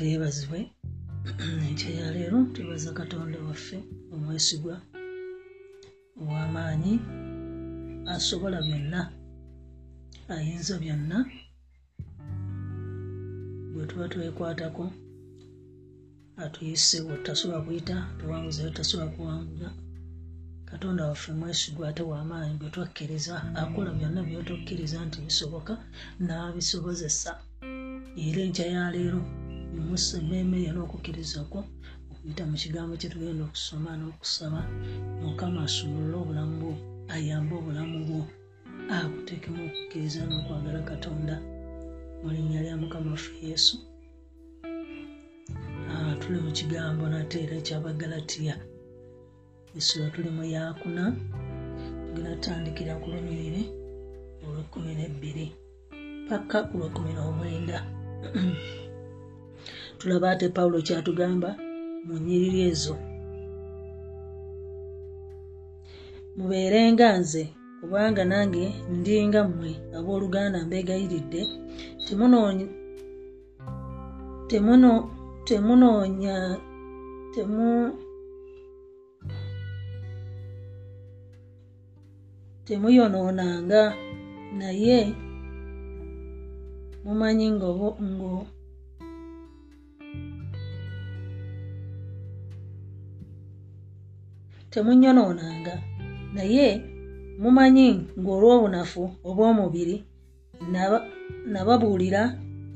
waffe yeebazibwe enkya ya leero twebaza katonda waffe omwesigwa ow'amaanyi asobola byonna ayinza byonna bwe tuba twekwatako atuyise wetasobola kuyita tuwanguza wetasobola kuwangula katonda waffe mwesigwa ate w'amaanyi bwe twakkiriza akola byonna byotukkiriza nti bisoboka n'abisobozesa. Era enkya ya leero bimusa emmeeme ye n'okukkiriza kwo okuyita mu kigambo kye tugenda okusoma n'okusaba. Mukama asumulule obulamu bwo ayambe obulamu bwo. Akuteekemu okukkiriza n'okwagala katonda. Mu linnya lya mukama waffe yesu. Ah, tuli mu kigambo nate era ekyabagalatiya esula tuli mu yakuna. Tugenda tutandikira ku lunyiriri olwekumi nebbiri paka ku lwekumi n'omwenda tulaba ate pawulo kyatugamba mu nyiriri ezo. Mubeerenga nze kubanga nange ndinga mmwe abooluganda mbeegayiridde temunoonya temuno temunoonya temu temuyonoonanga naye mumanyi ngo temunyonoonanga. Naye mumanyi ng'olw'obunafu obw'omubiri naba- nababuulira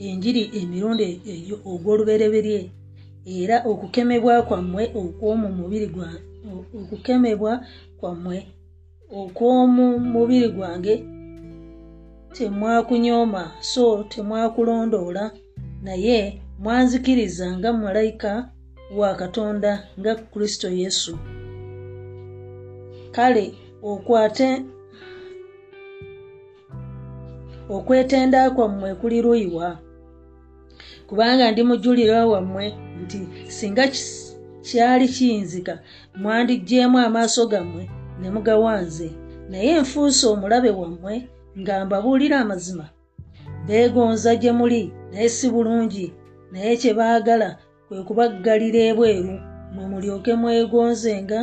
enjiri emirundi egyo ogw'olubereberye era okukemebwa kwammwe okw'omu mubiri okukemebwa kwammwe okw'omu mubiri gwange temwakunyooma so temwakulondoola. Naye mwanzikiriza nga malayika wa katonda nga kristo yesu kale okwate okwetenda kwammwe kuli luyiwa. Kubanga ndi mujulira wammwe nti singa kyali kiyinzika mwandiggyeemu amaaso gammwe ne mugawanze. Naye nfuuse omulabe wammwe nga mbabuulira amazima beegonza gye muli naye si bulungi. Naye kye baagala kwe kubaggalira ebweru mwe mulyoke mwegonzenga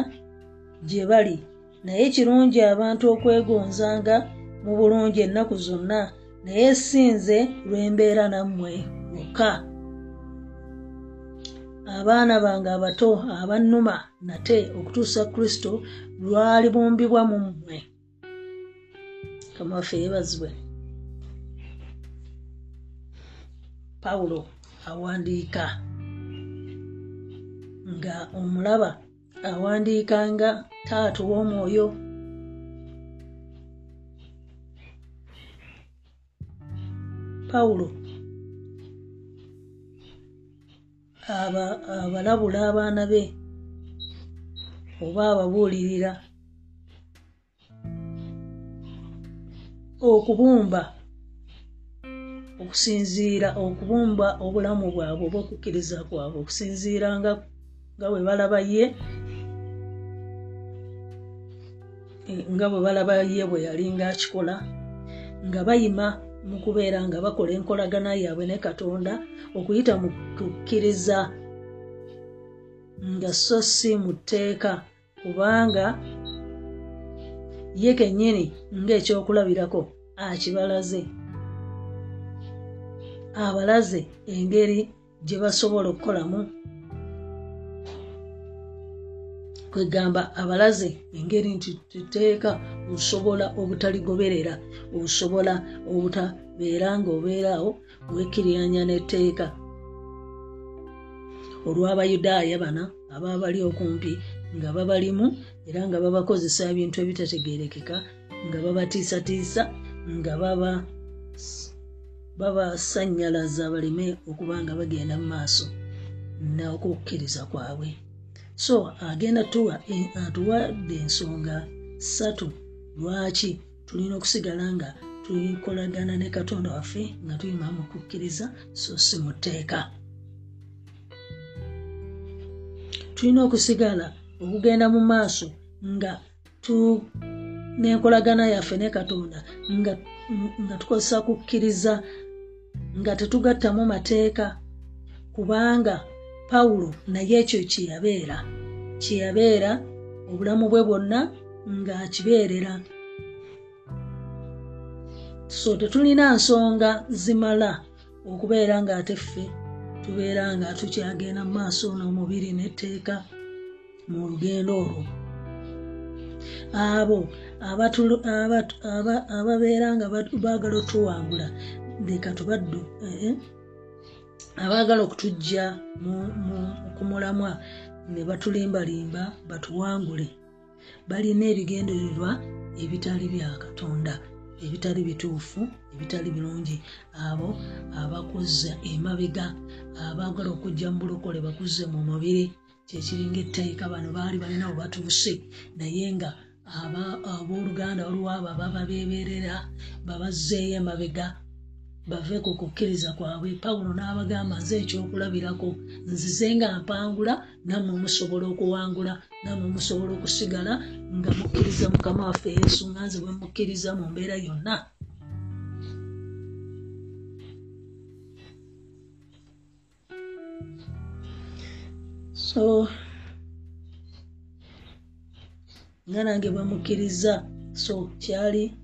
gye bali naye kirungi abantu okwegonzanga mu bulungi ennaku zonna naye si nze lwembeera nammwe lwokka abaana bange abato abannuma nate okutuusa kristo lwalibumbibwa mu mmwe. Kamaffe yeebazibwe pawulo awandiika nga omulaba awandiika nga taata w'omwoyo. Pawulo. Aba- abalabula abaana be oba ababuulirira. Okubumba okusinziira okubumba obulamu bwabwe oba okukkiriza kwabwe okusinziira nga bwe balaba ye nga bwe balaba ye bwe yali ngaakikola nga bayima mu kubeera nga bakola enkolagana yaabwe ne katonda okuyita mu kukkiriza nga so si mu tteeka kubanga ye kennyini ng'ekyokulabirako akibalaze. Abalaze engeri gye basobola okukolamu kwegamba abalaze engeri nti tuteeka osobola obutaligoberera osobola obutabeera nga obeeraawo wekkirianya n'etteeka. Olw'abayudaaya bana ababa bali okumpi nga babalimu era nga babakozesa ebintu ebitategerekeka nga babatiisatiisa nga baba babasanyalaza baleme okuba nga bagenda mu maaso n'okukkiriza kwabwe so agenda tuwa atuwadde ensonga ssatu. Lwaki? Tulina okusigala nga tukolagana ne katonda waffe nga tuyima mu kukkiriza so si mu tteeka tulina okusigala okugenda mu maaso nga n'enkolagana yaffe ne katonda nga tukozesa kukkiriza nga tetugattamu mateeka kubanga pawulo naye ekyo kyeyabeera. Kyeyabeera obulamu bwe bwonna ng'akibeerera so tetulina nsonga zimala okubeera ng'ate ffe tubeera nga tukyagenda mu maaso n'omubiri n'etteeka mu lugendo olwo. Abo ababeera nga baagala otuwangula leka tubaddu eh, abaagala okutujja kumulamwa ne batulimbalimba batuwangule. Balina ebigendererwa ebitali bya katonda ebitali bituufu ebitali birungi. Abo abakuzza emabega abaagala okujja mu bulokole bakuzze mu mubiri. Kyekiringa etteeka bano baali balina we batuuse naye nga abooluganda waliwo abo ababa beeberera babazzeeyo emabega bave ku kukkiriza kwabwe. Pawulo n'abagamba nze ekyokulabirako nzize nga mpangula nammwe musobola okuwangula nammwe musobola okusigala nga mukkiriza mukama waffe yesu nga nze bwe mukkiriza mu mbeera yonna. So nga nange bwemukkiriza so kyali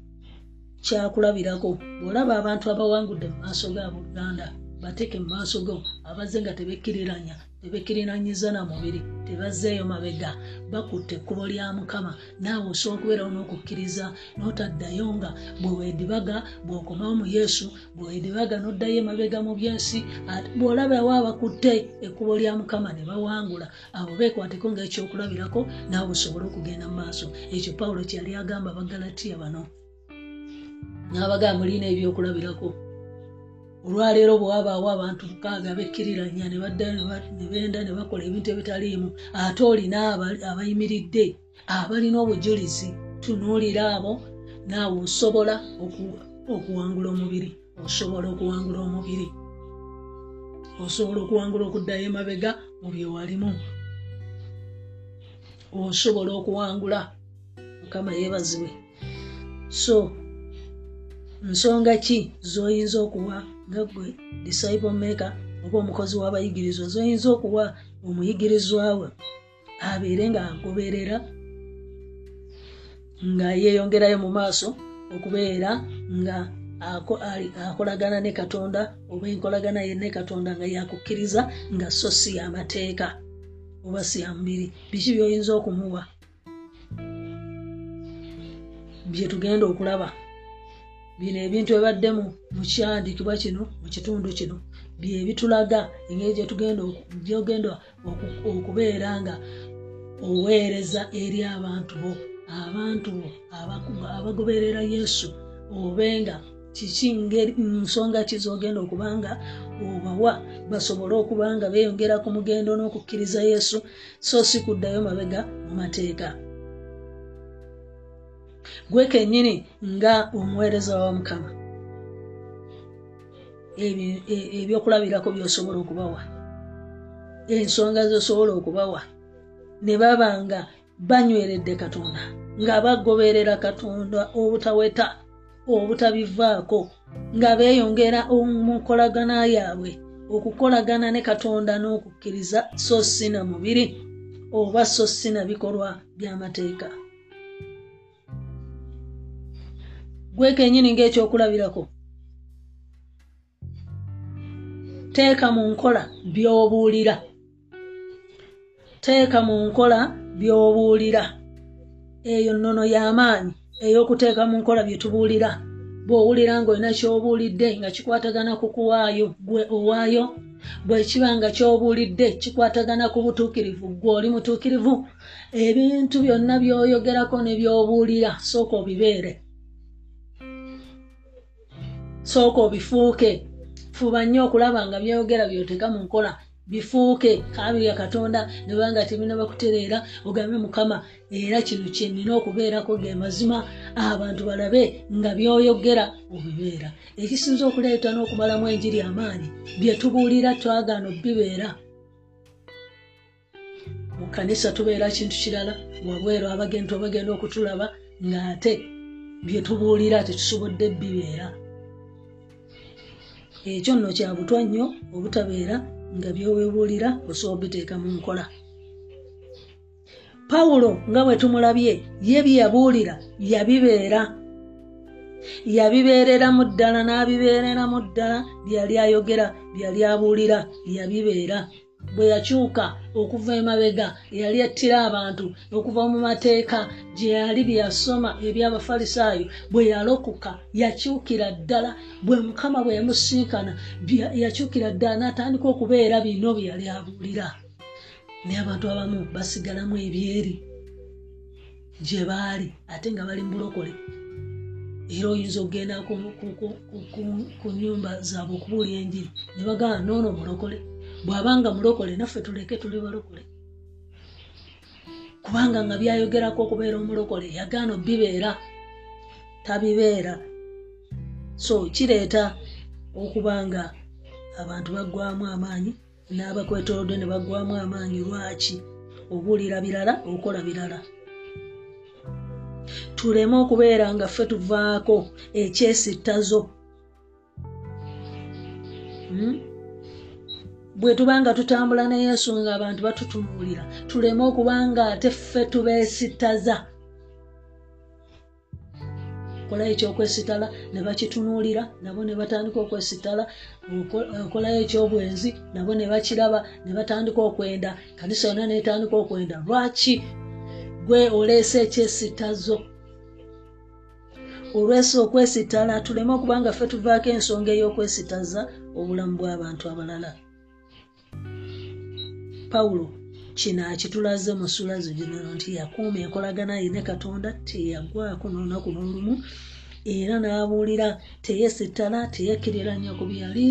kyakulabirako bwolaba abantu abawangudde mu maaso gaabo uganda bateeke mu maaso go abazze nga tebekkiriranya tebekkirinanyiza na mubiri tebazzeeyo mabega bakutte ekkubo lya mukama. Naawe osobola okubeerawo n'okukkiriza n'otaddayo nga bwe weedibaga bw'okomawo mu yesu bwe weedibaga n'oddayo emabega mu byensi bw'olabawo abakutte ekkubo lya mukama ne bawangula abo beekwateko ng'ekyokulabirako naawe osobole okugenda mu maaso. Ekyo pawulo kyeyali agamba abagalatiya bano n'abagamba mulina ebyokulabirako olwaleero bwewabaawo abantu mukaaga bekkiriranya ne baddayo ne benda ne bakola ebintu ebitaliimu ate olina abayimiridde abalina obujulizi tunuulira abo naawe osobola okuwangula omubiri osobola okuwangula omubiri. Osobola okuwangula okuddayo emabega mu byewalimu osobola okuwangula mukama yeebazibwe. So nsonga ki? Zoyinza okuwa nga gwe disciple maker oba omukozi w'abayigirizwa zoyinza okuwa omuyigirizwa we abeere nga agoberera nga yeeyongerayo mu maaso okubeera nga akolagana ne katonda oba enkolagana ye ne katonda nga yakukkiriza nga so si yamateeka oba si ya mubiri biki byoyinza okumuwa? Byetugenda okulaba bino ebintu ebaddemu mukyandikibwa kino mu kitundu kino byebitulaga engeri gyetugenda okubeera nga oweereza eri abantu bo. Abantu bo abagoberera yesu obenga kiki nsonga kizogenda okubanga obawa basobole okuba nga beeyongera ku mugendo n'okukkiriza yesu so si kuddayo mabega mu mateeka gwe kennyini nga omuweereza wa mukama. Ebyokulabirako byosobola okubawa. Ensonga zosobola okubawa. Ne baba nga banyweredde katonda nga bagoberera katonda obutaweta obutabivaako nga beeyongera omukolagana yaabwe okukolagana ne katonda n'okukkiriza so si na mubiri oba so si na bikolwa by'amateeka gwe kenyini ngaekyokulabirako teeka mu nkola by'obuulira. Teeka mu nkola by'obuulira. Eyo nnono y'amaanyi ey'okuteeka mu nkola bye tubuulira. Bw'owulira ng'olina ky'obuulidde nga kikwatagana ku kuwaayo gwe owaayo. Bwe kiba nga ky'obuulidde kikwatagana ku butuukirivu gwe oli mutuukirivu. Ebintu byonna by'oyogerako ne by'obuulira sooka obibeere sooka obifuuke. Fuba nnyo okulaba nga byeyogera byoteka mu nkola. Bifuuke kabirya katonda nebanga tebina bakutereera ogambe mukama. Era kino kyenina okubeerako ge mazima abantu balabe nga byoyogera obibeera. Ekisinza okuleeta n'okumalamu enjiri amaanyi byetubuulira twagaana obibeera. Mu kanisa tubeera kintu kirala wabweru abagentu abagenda okutulaba ng'ate byetubuulira tetusobodde bibeera ekyo nno kyabutwa nnyo obutabeera nga byowebuulira osobola obiteeka mu nkola. Pawulo nga bwe tumulabye ye bye yabuulira yabibeera. Yabibeereramu ddala n'abibeereramu ddala byali ayogera byali abuulira yabibeera bwe yakyuka okuva emabega yali attira abantu okuva mu mateeka gye yali bye yasoma ebyabafalisaayo bwe yalokoka yakyukira ddala bwe mukama bwe yamusinkana yakyukira ddala n'atandika okubeera bino bye yali abuulira. Naye abantu abamu basigalamu ebyeri gye baali ate nga bali mu bulokole. Era oyinza okugenda ku nyumba zaabwe okubuulya enjiri ne bagamba noono mulokole bw'abanga mulokole naffe tuleke tuli balokole. Kubanga nga byayogerako okubeera omulokole yagaana bibeera tabibeera. So kireeta okuba nga abantu baggwamu amaanyi n'abakwetolodde ne baggwamu amaanyi lwaki? Obuulira birala okola birala. Tuleme okubeera nga ffe tuvaako ekyesittazo hmm? Bwe tuba nga tutambula ne yesu nga abantu batutunuulira tuleme okuba nga ate ffe tubeesittaza okolayo ekyokwesitala ne bakitunuulira nabo ne batandika okwesitala okolayo ekyobwenzi nabo ne bakiraba ne batandika okwenda. Kanisa yonna netandika okwenda. Lwaki? Gwe oleese ekyesitazo. Olwesa okwesitala tuleme okuba nga ffe tuvaako ensonga ey'okwesitaza obulamu bw'abantu abalala pawulo kino akitulaze mu sulazo ginono nti yakuuma enkolagana ye ne katonda teyagwako n'olunaku n'olumu era n'abuulira teyesittala teyekkiriranya ku byali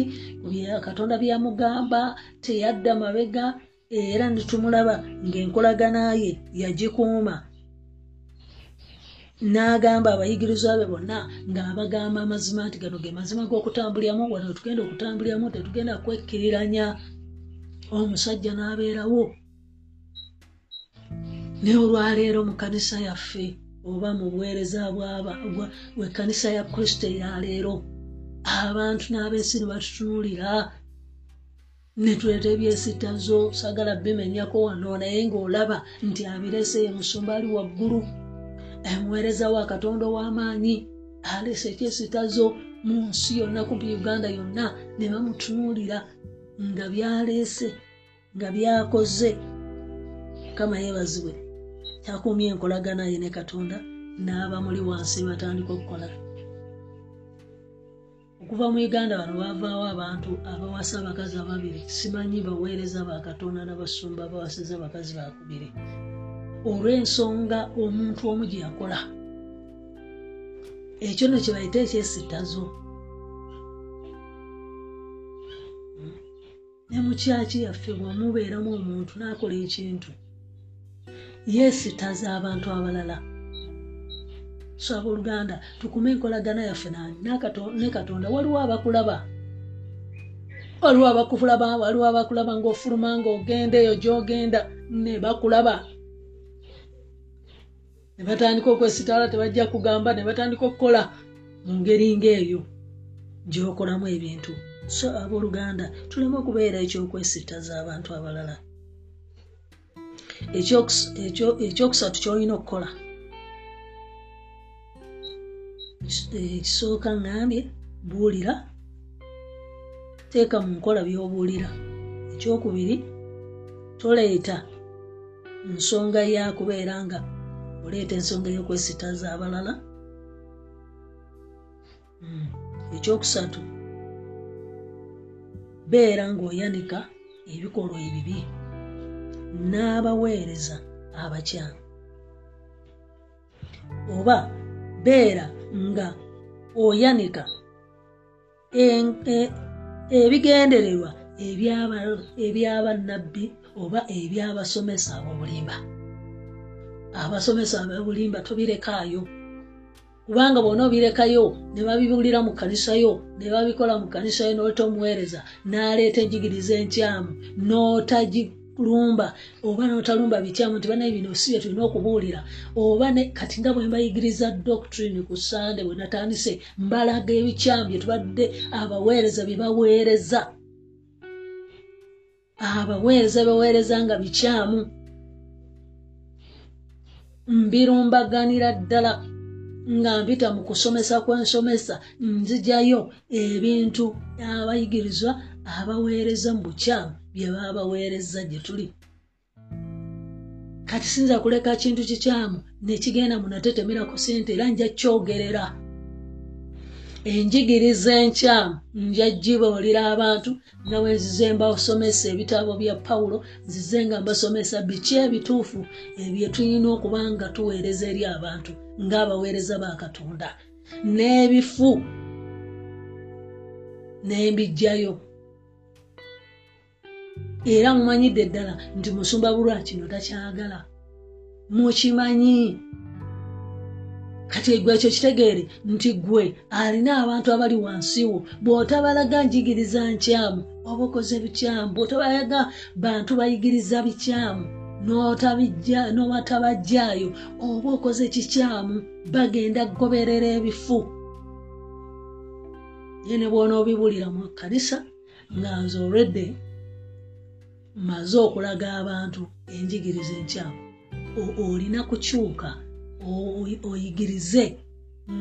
katonda byamugamba teyadda mabega era netumulaba ng'enkolagana ye yagikuuma. N'agamba abayigirizwa be bonna ng'abagamba amazima nti gano ge mazima g'okutambulyamu wano tugenda okutambulyamu tetugenda kwekkiriranya omusajja n'abeerawo. Ne olwaleero mu kanisa yaffe oba mu buweereza bwekkanisa ya kristo eyaleero abantu n'abeesi ne batutunuulira. Netuleeta ebyesitazo sagala bimenyako wano naye ng'olaba nti abirese ye musumba ali waggulu. Emuweereza wa katonda ow'amaanyi aleese ekyesitazo mu nsi yonna kumpi uganda yonna ne bamutunuulira nga byaleese nga byakoze. Mukama yeebazibwe kyakuumya enkolagana ye ne katonda n'aba muli wansi batandika okukola. Okuva mu uganda bano bavaawo abantu abawasa abakazi ababiri. Simanyi baweereza bakatonda n'abasumba bawasiza abakazi bakubiri olw'ensonga omuntu omu gye yakola. Ekyo no kyebayita ekyesitazo ne mukyaki yaffe bwamubeeramu omuntu n'akola ekintu? Yeesitaza abantu abalala. So abooluganda tukume enkolagana yaffe ne katonda waliwo abakulaba? Waliwo abakulaba waliwo abakulaba ngaofuluma ngaogenda eyo gyogenda ne bakulaba? Ne batandika okwesitala tebajja kugamba ne batandika okukola mu ngeri ngaeyo gyokolamu ebintu so abooluganda tuleme okubeera ekyokwesitaza abantu abalala. Ekyokusatu kyolina okukola. Ekisooka ngambye buulira. Teeka mu nkola byobuulira. Ekyokubiri toleeta nsonga yakubeera nga oleeta ensonga y'okwesitaza abalala. Mm. ekyokusatu beera ng'oyanika ebikolwa ebibi n'abaweereza abakyamu. Oba beera nga oyanika e- ebigendererwa ebyaba- ebyabannabbi oba ebyabasomesa ab'obulimba abasomesa ab'obulimba tobirekaayo kubanga bona obirekayo ne babibuulira mu kanisayo ne babikola mu kanisayo n'oleta omuweereza n'aleeta enjigiriza enkyamu n'otagirumba oba n'otalumba bikyamu nti banaye bino si bye tulina okubuulira oba kati nga bwe mbayigiriza doctrine ku sande bwe natandise mbalaga ebikyamu bye tubadde abaweereza bye baweereza. Abaweereza baweereza nga bikyamu. Mbirumbaganira ddala nga mpita mu kusomesa kwensomesa nzijayo ebintu abayigirizwa abaweereza mu bukyamu bye baba baweereza gye tuli. Kati sinza kuleka kintu kikyamu nekigenda munatetemera ku sente era nja kyogerera enjigiriza enkyamu nja gibuulira abantu nga bwe nzize mbasomesa ebitabo bya pawulo nzize nga mbasomesa biki ebituufu ebyo tulina okuba nga tuweereza eri abantu ng'abaweereza ba katonda. N'ebifu n'embijjayo. Era mumanyidde ddala nti musumba bulwa kino takyagala mukimanyi kati egwe ekyo kitegeere nti gwe alina abantu abali wansi wo bw'otabalaga njigiriza nkyamu oba okoze bikyamu bw'otabalaga bantu bayigiriza bikyamu n'obatabajjaayo oba okoze kikyamu bagenda kugoberera ebifu. Ye ne bw'onoobibuulira mu kkanisa nga nze olwedde mmaze okulaga abantu enjigiriza enkyamu olina kukyuka oyigirize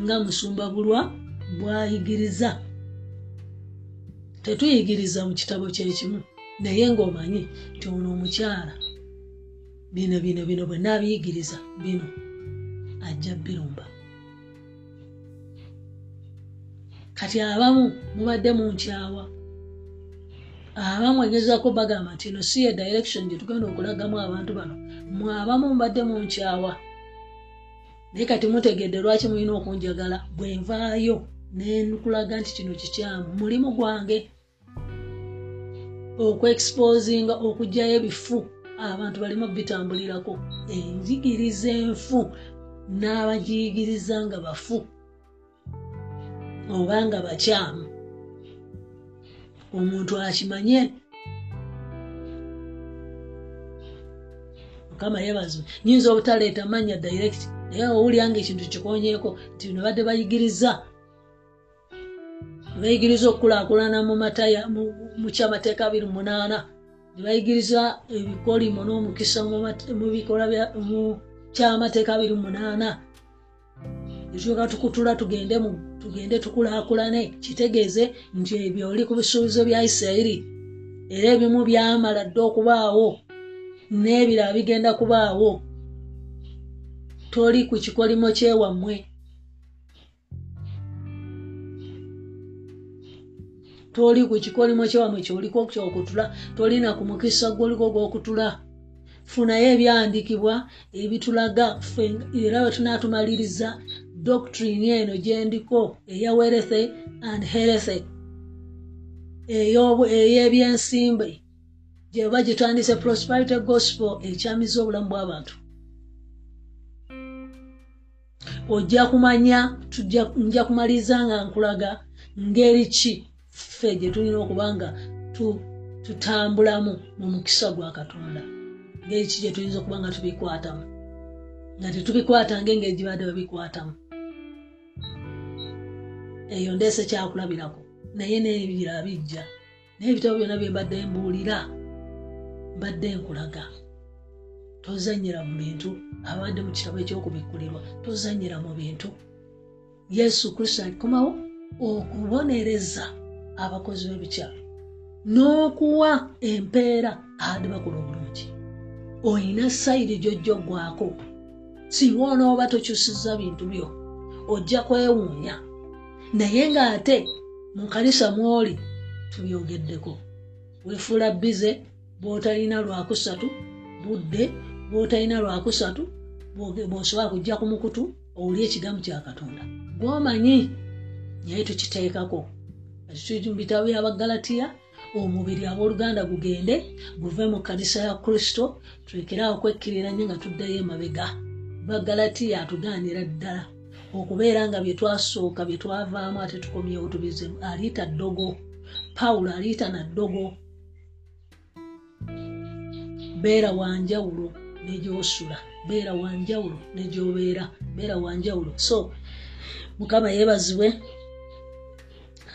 nga musumba bulwa bw'ayigiriza. Tetuyigiriza mu kitabo kyekimu naye ng'omanyi nti ono omukyala. Bino bino bino bwe naabiyigiriza bino ajja birumba kati abamu mubadde munkyawa abamu egezaako bagamba nti eno si ye direction gye tugenda okulagamu abantu bano. Mwe abamu mubadde munkyawa naye kati mutegedde lwaki mulina okunjagala? Bwe nvaayo nenkulaga nti kino kikyamu. Mulimu gwange okwexposinga okugjayo ebifu. Abantu balina bitambulirako. Enjigiriza enfu n'abagiyigiriza nga bafu oba nga bakyamu. Omuntu akimanye mukama yebazwe nyinza obutaleeta manya direct naye owulira nga ekintu kikonyeeko nti bino badde bayigiriza. Bayigiriza okukulaakulana mu kyamateeka abiri munaana. Nebayigiriza ebikolimo n'omukisa mu kyamateeka abiri munaana. Etuyoka tukutula tugende tugende tukulaakulane kitegeeze nti ebyo oli ku bisuubizo bya isirayiri. Era ebimu byamala dde okubaawo n'ebirala bigenda kubaawo toli ku kikolimo kyewammwe toli ku kikolimo kyewammwe kyoliko kyokutula tolina ku mukisa gwoliko gwokutula. Funayo ebyawandiikibwa ebitulaga era bwe tunaatumaliriza doctrine eno gyendiko eya werethe and herethe ey'ebyensimbe gyeba gitandise prosperity gospel ekyamiza obulamu bw'abantu ojja kumanya nja kumaliriza nga nkulaga ngeri ki? Ffe gye tulina okuba nga tu- tutambulamu mu mukisa gwa katonda. Ngeri ki gye tuyinza okuba nga tubikwatamu? Nga tetubikwata ng'engeri gye badde babikwatamu. Eyo ndeese kyakulabirako. Naye n'ebirala bijja. Naye ebitabo byonna bye mbadde mbuulira mbadde nkulaga tozanyira mu bintu abadde mu kitabo ekyokubikkulirwa tozanyira mu bintu. Yesu kristo alikomawo okubonereza abakozi b'ebikyalo n'okuwa empeera abadde bakola obulungi. Olina sayiri gyojjoggwako singa onooba tokyusiza bintu byo ojja kwewuunya. Naye ng'ate mu kanisa mwoli tubyogeddeko. Weefuula bize bw'otalina lwakusatu budde bw'otalina lwakusatu bw'osobola kujja ku mukutu owuli ekigamu kya katonda. Gwomanyi naye tukiteekako. Mu bitabo by'abagalatiya omubiri abooluganda gugende guve mu kanisa ya kristo tulekeraawo kwekkiriranye nga tuddayo emabega. Bagalatiya atugaanira ddala. Okubeera nga bye twasooka bye twavaamu ate tukomyewo tubizemu aliita ddogo. Pawulo aliita na ddogo. Beera wanjawulo negyosula beera wanjawulo negyobeera beera wanjawulo so mukama yeebazibwe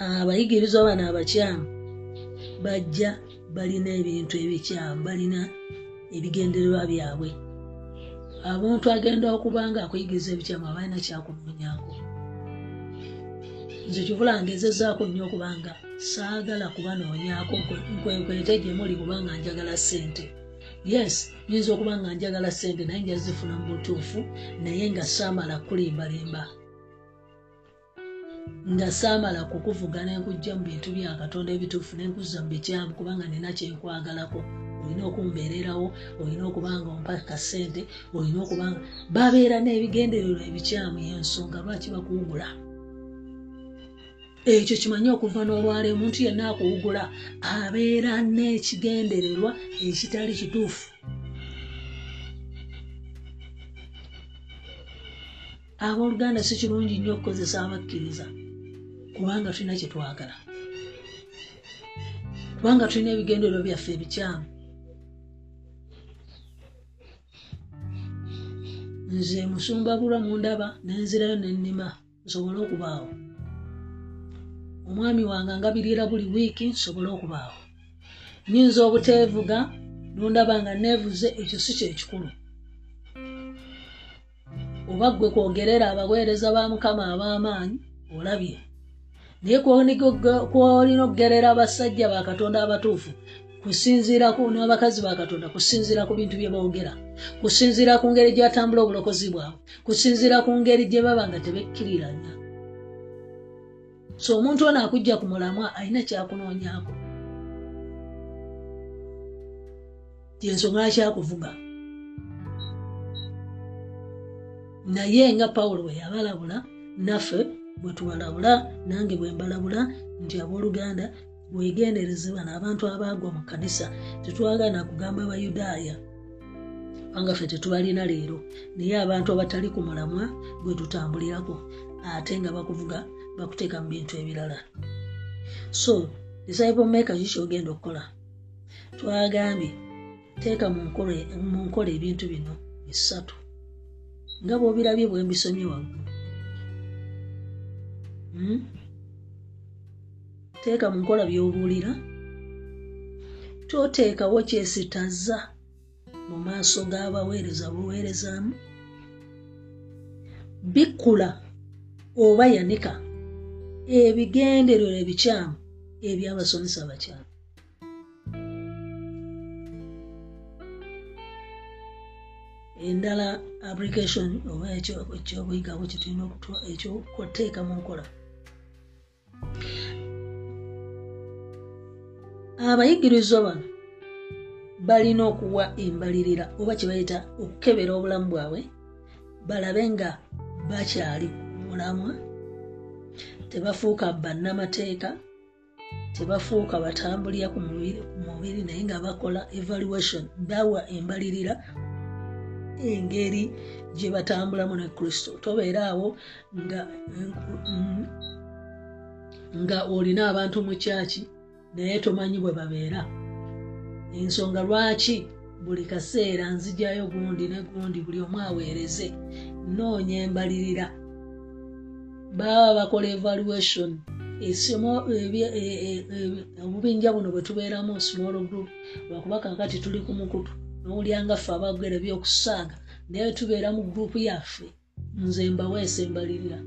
abayigirizwa bano abakyamu bajja balina ebintu ebikyamu balina ebigendererwa byabwe abantu agenda okuba nga akuyigiriza ebikyamu abalina kyakunoonyako nze kivulangezezaako nnyo okubanga saagala kubanoonyako nkwekwete gye muli kubanga njagala ssente yes nyinza okuba nga njagala ssente naye njazifuna mu butuufu naye nga saamala kulimbalimba. Nga saamala kukuvuga nenkujja mu bintu bya katonda ebituufu nenkuzza mu bikyamu kubanga nina kyenkwagalako. Olina okumbeererawo olina okubanga ompa kasente olina okubanga babeera n'ebigendererwa ebikyamu yensonga lwaki bakuwugula ekyo kimanyi okuva n'olwala omuntu yenna akuwugula abeera n'ekigendererwa ekitali kituufu. Abooluganda si kirungi nnyo okukozesa abakkiriza kubanga tulina kyetwagala kubanga tulina ebigendererwa byaffe ebikyamu. Nze musumba bulwa mundaba nenzirayo nennima nsobole okubaawo omwami wange ngabirira buli wiiki nsobole okubaawo. Nyinza obuteevuga? Nondaba nga neevuze ekyo si kyekikulu oba ggwe kwogerera abaweereza ba mukama ab'amaanyi olabye. Naye kwolina okugerera abasajja bakatonda abatuufu kusinziiraku n'abakazi bakatonda kusinziira ku bintu bye boogera. Kusinziira ku ngeri gye batambula obulokozi bwabwe. Kusinziira ku ngeri gye baba nga tebekkiriranya so omuntu ono akujja ku mulamwa alina kyakunoonyako. Yensonga kyakuvuga. Naye nga pawulo bwe yabalabula naffe bwe tubalabula nange bwe mbalabula nti abooluganda bwegendereze bano abantu abaagwa mu kanisa tetwagana kugamba abayudaaya kubanga ffe tetubalina leero. Naye abantu abatali ku mulamwa gwe tutambulirako ate nga bakuvuga bakuteeka mu bintu ebirala. So disciple maker kikyogenda okukola? Twagambye teeka mu nkola ebintu bino bisatu nga bwobirabye bwe mbisomye waggulu. Hmm? teeka mu nkola by'obuulira toteekawo kyesitaza mu maaso g'abaweereza buweerezaamu bikkula oba yanika ebigendererwa ebikyamu ebyabasomesa bakyamu. Endala application oba ekyobuyigabo kyetulina ekyokuteeka mu nkola. Abayigirizwa bano balina okuwa embalirira oba kyebayita okukebera obulamu bwabwe balabe nga bakyali mulamwa tebafuuka bannamateeka tebafuuka batambulira ku mubiri naye nga bakola evaluation bawa embalirira engeri gye batambulamu ne kristo. Tobeera awo nga nga olina abantu mu kyaki naye tomanyi bwe babeera. Ensonga lwaki buli kaseera nzijjayo gundi ne gundi buli omu aweereze noonya embalirira baba bakola evaluation. Esomo obubinja buno bwe tubeeramu small group lwakuba kakati tuli ku mukutu nowulyanga ffe abagere byokusaaga naye tubeera mu gurupu yaffe. Nze mbaweesa embalirira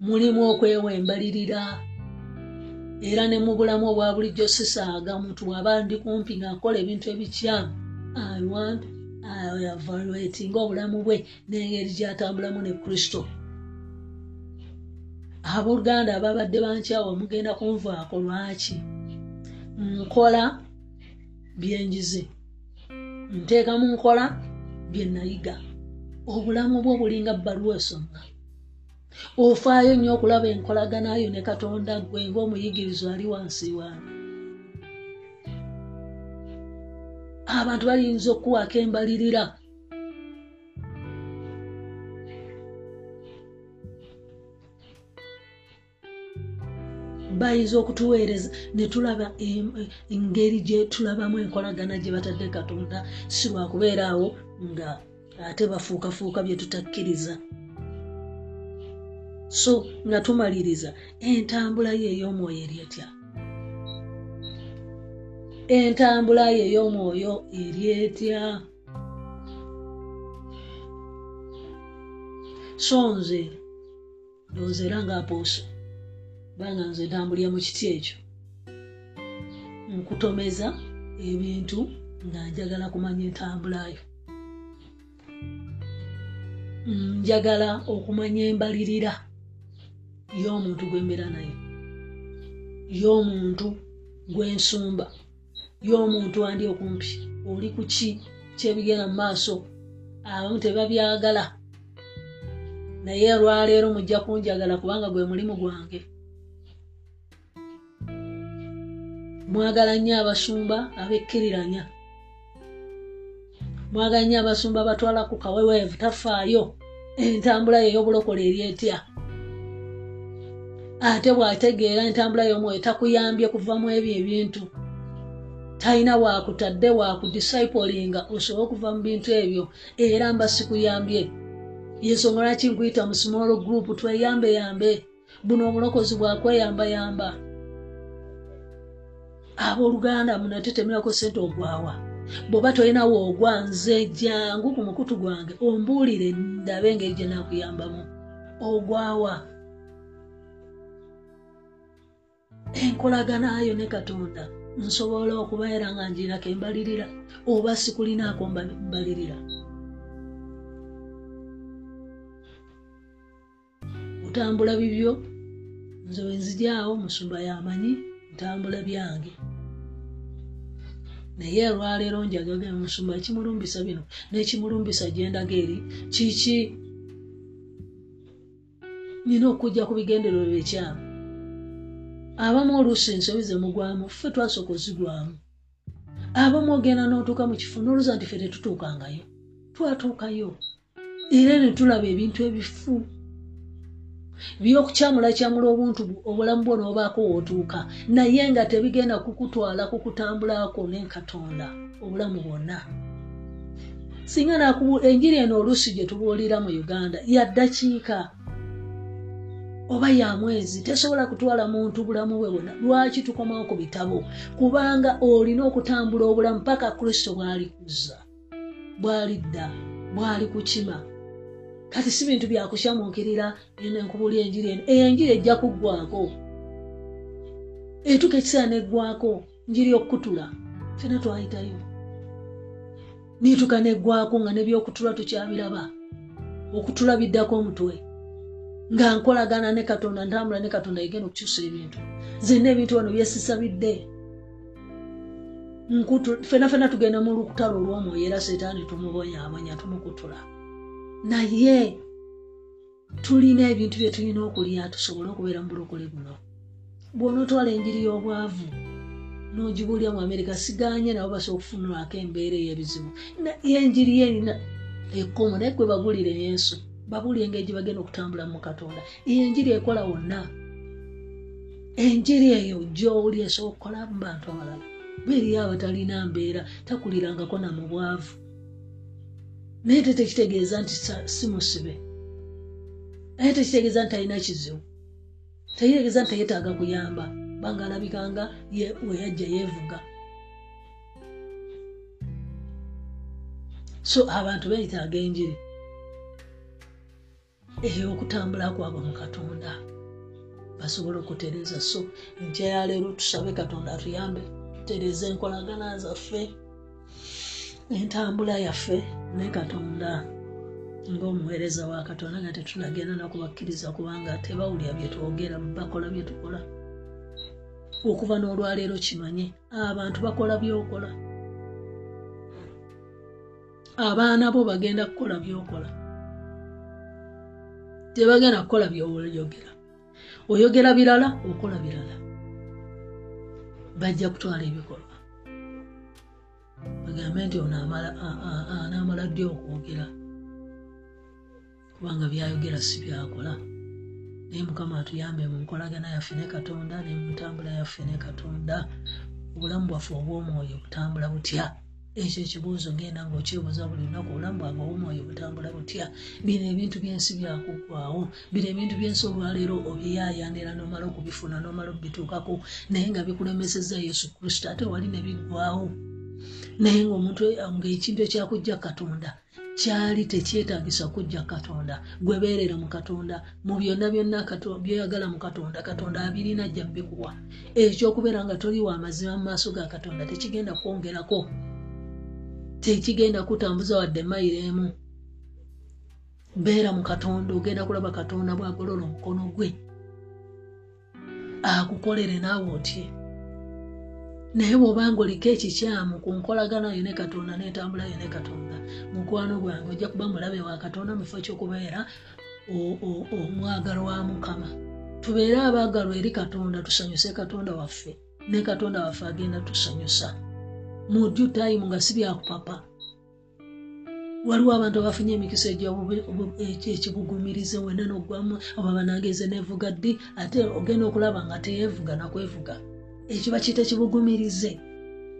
mulimu okwewa embalirira era ne mu bulamu obwa bulijjo sisaaga muntu waba ndi kumpi ngaakola ebintu ebikyamu. Iwant evaluatinga obulamu bwe n'engeri gyatambulamu ne kristo. Abooluganda ababadde bankyawa mugenda kunvaako lwaki? Nkola byenjize nteeka mu nkola byenayiga obulamu bwo bulinga bbaluwa esomwa ofaayo nnyo okulaba enkolaganayo ne katonda gwe ngaomuyigirizo ali wansi wange abantu bayinza okukuwako embalirira. Bayinza okutuweereza netulaba engeri gyetulabamu enkolagana gye batadde katonda si lwakubeera awo nga ate bafuukafuuka byetutakkiriza so nga tumaliriza entambula ye ey'omwoyo eri etya entambula ye ey'omwoyo eri etya? So nze ndowooza era nga apooso banga nze ntambulira mu kiti ekyo. Nkutomeza ebintu nga njagala kumanya entambulayo njagala okumanya embalirira y'omuntu gwembeera naye y'omuntu gwensumba y'omuntu andi okumpi? Oli ku ki kyebigenda mu maaso? Abamu tebabyagala. Naye olwaleero mujja kunjagala kubanga gwe mulimu gwange. Mwagala nnyo abasumba abekkiriranya. Mwagala nnyo abasumba abatwala ku kaweweevu tafaayo. Entambula ye ey'obulokole eri etya? Ate bw'ategeera entambula y'omwoyo takuyambye kuvamu ebyo ebintu talina wakutadde wakudiscipolinga osobole okuva mu bintu ebyo era mba sikuyambye. Yensonga lwaki nkuyita mu small group tweyambeyambe. Buno obulokozi bwakweyambayamba abooluganda munatetemerako sente ogwawa. Bw'oba tolinawo ogwa nze jangu ku mukutu gwange ombuulire ndabe engeri gye naakuyambamu. Ogwawa. Enkolaganayo ne katonda nsobola okubeera nga njirako embalirira oba sikulinaako mbalirira. Otambula bibyo nze wenzijaawo musumba yamanyi ntambula byange. Naye olwaleero njagaga musumba ekimulumbisa bino n'ekimulumbisa gyendaga eri kiki? Nina okujja ku bigendererwa byekyama abamu oluusi ensobi ze mugwamu ffe twasooka ozigwamu. Abamu ogenda n'otuuka mu kifo n'oluuza nti ffe tetutuukangayo. Twatuukayo. Era ne tulaba ebintu ebifu. Byokukyamulakyamula obuntu obulamu bwo n'obaako wootuuka naye nga tebigenda kukutwala kukutambulako nenkatonda obulamu bwonna. Singa enjiri eno oluusi gye tubuulira mu uganda yaddakiika oba ya mwezi tesobola kutwala muntu bulamu bwe bwonna. Lwaki tukomawo ku bitabo? Kubanga olina okutambula obulamu paka kristo bwali kuzza bwali dda bwali kukima. Kati si bintu byakushamuukirira enkubuulya enjiri eno. Enjiri ejja kuggwako etuka ekiseera neggwako njiri okukutula. Fena twayitayo. Nituka neggwako nga nebyokutula tukyabiraba. Okutula biddako omutwe nga nkolagana ne katonda ntambula ne katonda yegenda okukyusa ebintu. Zenna ebintu wano byesisabidde. Fena fena tugenda mu lukutalo olw'omwoyo era setaani tumubonyabonya tumukutula naye tulina ebintu bye tulina okulya tusobole okubeera mu bulokole buno. Bw'onootwala enjiri y'obwavu n'ogibuulya mu amerika siganye nabo basobola okufunirwako embeera ey'ebizibu. Yenjiri yerina ekkomo naye gwe babuulire yesu babuulire engeri gye bagenda okutambula mu katonda. Enjiri ekola wonna. Enjiri eyo gy'owuli esobola okukola mu bantu abalala. Beeriyo abatalina mbeera takulirangako na mu bwavu. Naye te tekitegeeza nti si musibe. Naye tekitegeeza nti talina kizibu. Tekitegeeza nti teyetaaga kuyamba. Banga alabikanga weyajja yeevuga. So abantu beetaaga enjiri ey'okutambula kwabwe mu katonda. Basobole okutereza. So enkya yaleero tusabe katonda atuyambe tutereze enkolagana zaffe entambula yaffe ne katonda ngaomuweereza wa katonda nga tetunagenda nakubakkiriza kubanga tebawulya byetwogera bakola byetukola okuva n'olwaleero kimanye abantu bakola byokola abaana bo bagenda kukola byokola tebagenda kukola byoyogera oyogera birala okola birala. Bajja kutwala ebikolwa. Bagambe nti ono anaamala ddi okwogera? Kubanga byayogera si byakola. Naye mukama atuyambe mu nkolagana yaffe ne katonda ne mu ntambula yaffe ne katonda. Obulamu bwaffe obw'omwoyo butambula butya ekyo ekibuuzo ngenda ngaokyebuuza buli lunaku obulamu bwange obw'omwoyo butambula butya? Bino ebintu byensi byakuggwawo bino ebintu byensi olwaleero obiyaayanira nomala okubifuna nomala okubituukako naye nga bikulemeseza yesu kristo ate wali ne biggwawo naye ngaomuntu ngaekintu ekyakujja katonda kyali tekyetagisa kujja katonda. Gwebeerera mu katonda mu byonna byonna byoyagala mu katonda katonda abirina jja bikuwa ekyokubeera nga toli wa mazima mu maaso ga katonda tekigenda kwongerako tekigenda kutambuza wadde mayiro emu. Beera mu katonda ogenda kulaba katonda bwagolola omukono gwe. Akukolere naawe otye. Naye bw'obanga oliko ekikyamu ku nkolagana yo ne katonda n'entambula yo ne katonda mukwano gwange ojja kuba mulabe wa katonda mufo kyokubeera omwagalo wa mukama. Tubeere abaagalwa eri katonda tusanyuse katonda waffe ne katonda waffe agenda tusanyusa mu dyu tayimu nga si byakupapa waliwo abantu abafunye emikisa ekibugumirize wena nogwamu oba banageze nevuga ddi ate ogenda okulaba nga teyevuga nakwevuga ekiba kita kibugumirize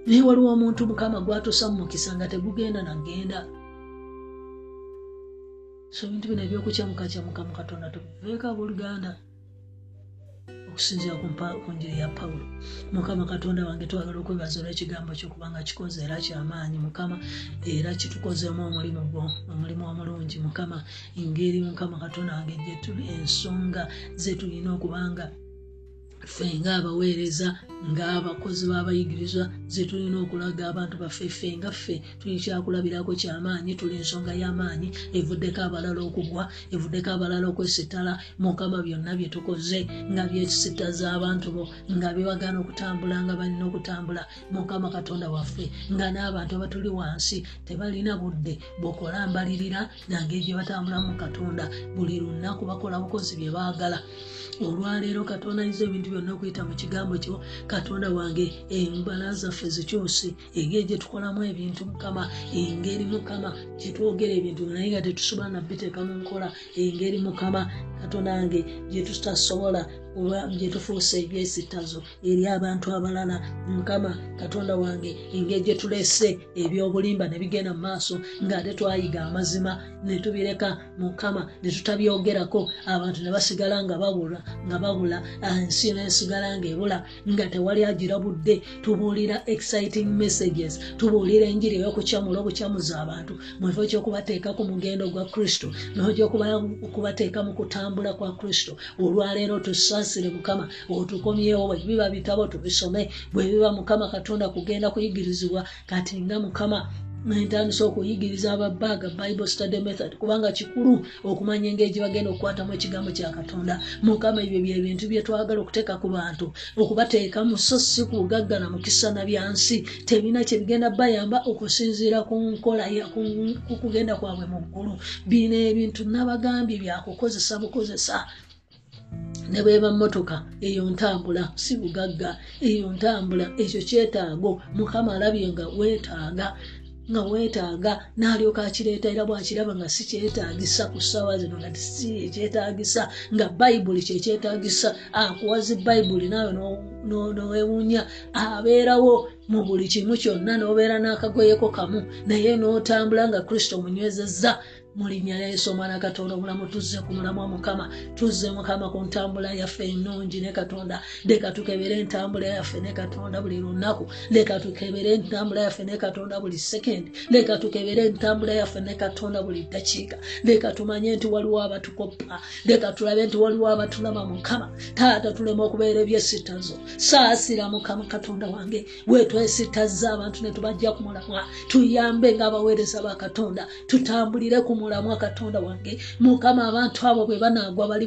naye waliwo omuntu mukama gwatusa mu mukisa nga tegugenda nagenda so ebintu bino ebyokukyamukacamuka mu katonda tuveeko abooluganda okusinzira ku njiri ya pawulo. Mukama katonda wange twagala okwebaza olwekigambo kyokubanga kikoze era kyamaanyi mukama era kitukozemu omulimu gwo omulimu omulungi. Mukama engeri mukama katonda wange ensonga zetulina okubanga ffe ngaabaweereza ngaabakozi b'abayigirizwa zetulina okulaga abantu baffe ffe nga ffe tuli kyakulabirako kyamaanyi tuli ensonga y'amaanyi evuddeko abalala okugwa evuddeko abalala okwesittala mukama byonna byetukoze nga byesittaza abantu bo nga bebagaana okutambula nga balina okutambula. Mukama katonda waffe nga n'abantu abatuli wansi tebalina budde bwokola mbalirira nange gye batambulamu katonda. Buli lunaku bakola bukozi bye baagala. Olwaleero katonda yiza ebintu byonna okuyita mu kigambo kyo katonda wange embala zaffe zikyuse engeri gyetukolamu ebintu mukama engeri mukama gyetwogera ebintu naye nga tetusobola nabiteeka mu nkola engeri mukama katonda wange gyetutasobola oba gyetufuusa ebyesittazo eri abantu abalala mukama katonda wange engeri gyetulese ebyobulimba ne bigenda mu maaso ngaate twayiga amazima netubireka mukama netutabyogerako abantu ne basigala nga babula nga babula ensi nesigala nga ebula nga tewali agirabudde tubuulira exciting messages tubuulira enjiri eyokucyamula obukyamuza abantu mwefo kyokubateeka ku mugendo gwa kristo nokyokubateeka mu kutambula kwa kristo. Olwaleero tusaasire mukama otukomyewo bwebiba bitabo tubisome bwebiba mukama katonda kugenda kuyigirizibwa kati nga mukama ntandisa okuyigiriza ababaaga bible study method kubanga kikulu okumanya engeri gyebagenda okukwatamu ekigambo kya katonda. Mukama ebyo byebintu byetwagala okuteeka ku bantu. Okubateekamu so si kugaggana mukisa na byansi tebina kyebigenda bayamba okusinziira ku nkola ku kugenda kwabwe mu ggulu bino ebintu nabagambye byakukozesa bukozesa. Ne bweba motoka eyo ntambula si bugagga. Eyo ntambula ekyo kyetaago. Mukama alabye nga weetaaga nga weetaaga n'alyoka akireeta era bwakiraba nga si kyetaagisa ku ssaawa zino nga si ekyetaagisa nga bayibuli kyekyetaagisa akuwazi bayibuli naawe nowewuunya abeerawo mu buli kimu kyonna n'obeera n'akagoyeko kamu naye n'otambula nga kristo munywezezza mu linnya lya yesu omwana katonda omulamu tuzze ku mulamu wa mukama tuzze mukama ku ntambula yaffe ennungi ne katonda. Leka tukebere entambula yaffe ne katonda buli lunaku. Leka tukebere entambula yaffe ne katonda buli sekendi leka tukebere entambula yaffe ne katonda buli dakiika. Leka tumanye nti waliwo abatukoppa. Leka tulabe nti waliwo abatulaba mukama. Taata tulema okubeera ebyesitazo saasira mukama katonda wange. Wetwesitazza abantu ne tubajja ku mulamwa tuyambe ng'abaweereza ba katonda. Tutambulire ku mulamwa katonda wange. Mukama abantu abo bwe banagwa bali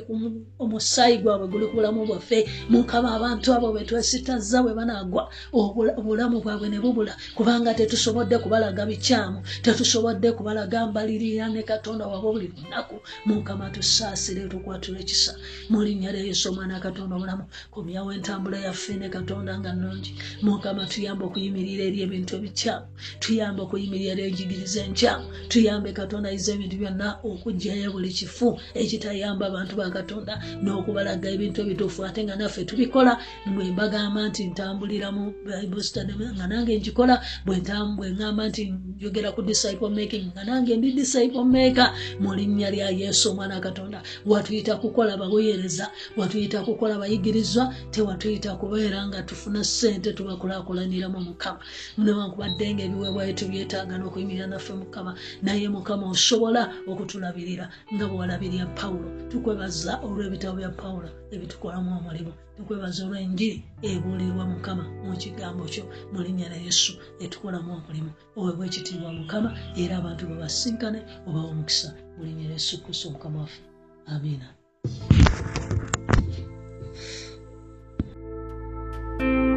omusaayi gwabwe guli ku bulamu bwaffe. Mukama abantu abo bwe twesitaza bwe banagwa obulamu bwabwe ne bubula. Kubanga tetusobodde kubalaga bikyamu tetusobodde kubalaga mbalirira ne katonda waba buli lunaku. Mukama tusaasire tukwatula ekisa. Mulinnya lya yesu omwana katonda obulamu komyawo entambula yaffe ne katonda nga nnungi. Mukama tuyamba okuyimirira eri ebintu ebikyamu tuyamba okuyimirira eri enjigiriza enkyamu tuyambe katonda yiza ebintu byonna okugjayo buli kifu ekitayamba abantu ba katonda n'okubalaga ebintu ebituufu. Ate nga naffe tubikola bwe mbagamba nti ntambulira mu study nga nange nkikola bwe ŋŋamba nti njogera ku disciple making nga nange ndi disciple maker mu linnya lya yesu omwana katonda. Watuyita kukola baweereza watuyita kukola bayigirizwa tewatuyita kubeera nga tufuna ssente tubakulaakulaniramu mukama. Newankubadde nga ebiweebwayo tubyetaaga n'okuyimirira naffe mukama. Naye mukama osobola okola okutulabirira nga bwalabirira pawulo tukwebaza olw'ebitabo bya pawulo ebitukolamu omulimu. Tukwebaza olw'enjiri ebuulirwa mukama mu kigambo kyo mu linnya la yesu etukolamu omulimu. Oweebwa ekitiibwa mukama era abantu bwe basinkane obawa omukisa mu linnya la yesu kristo mukama waffe. Amiina. thank you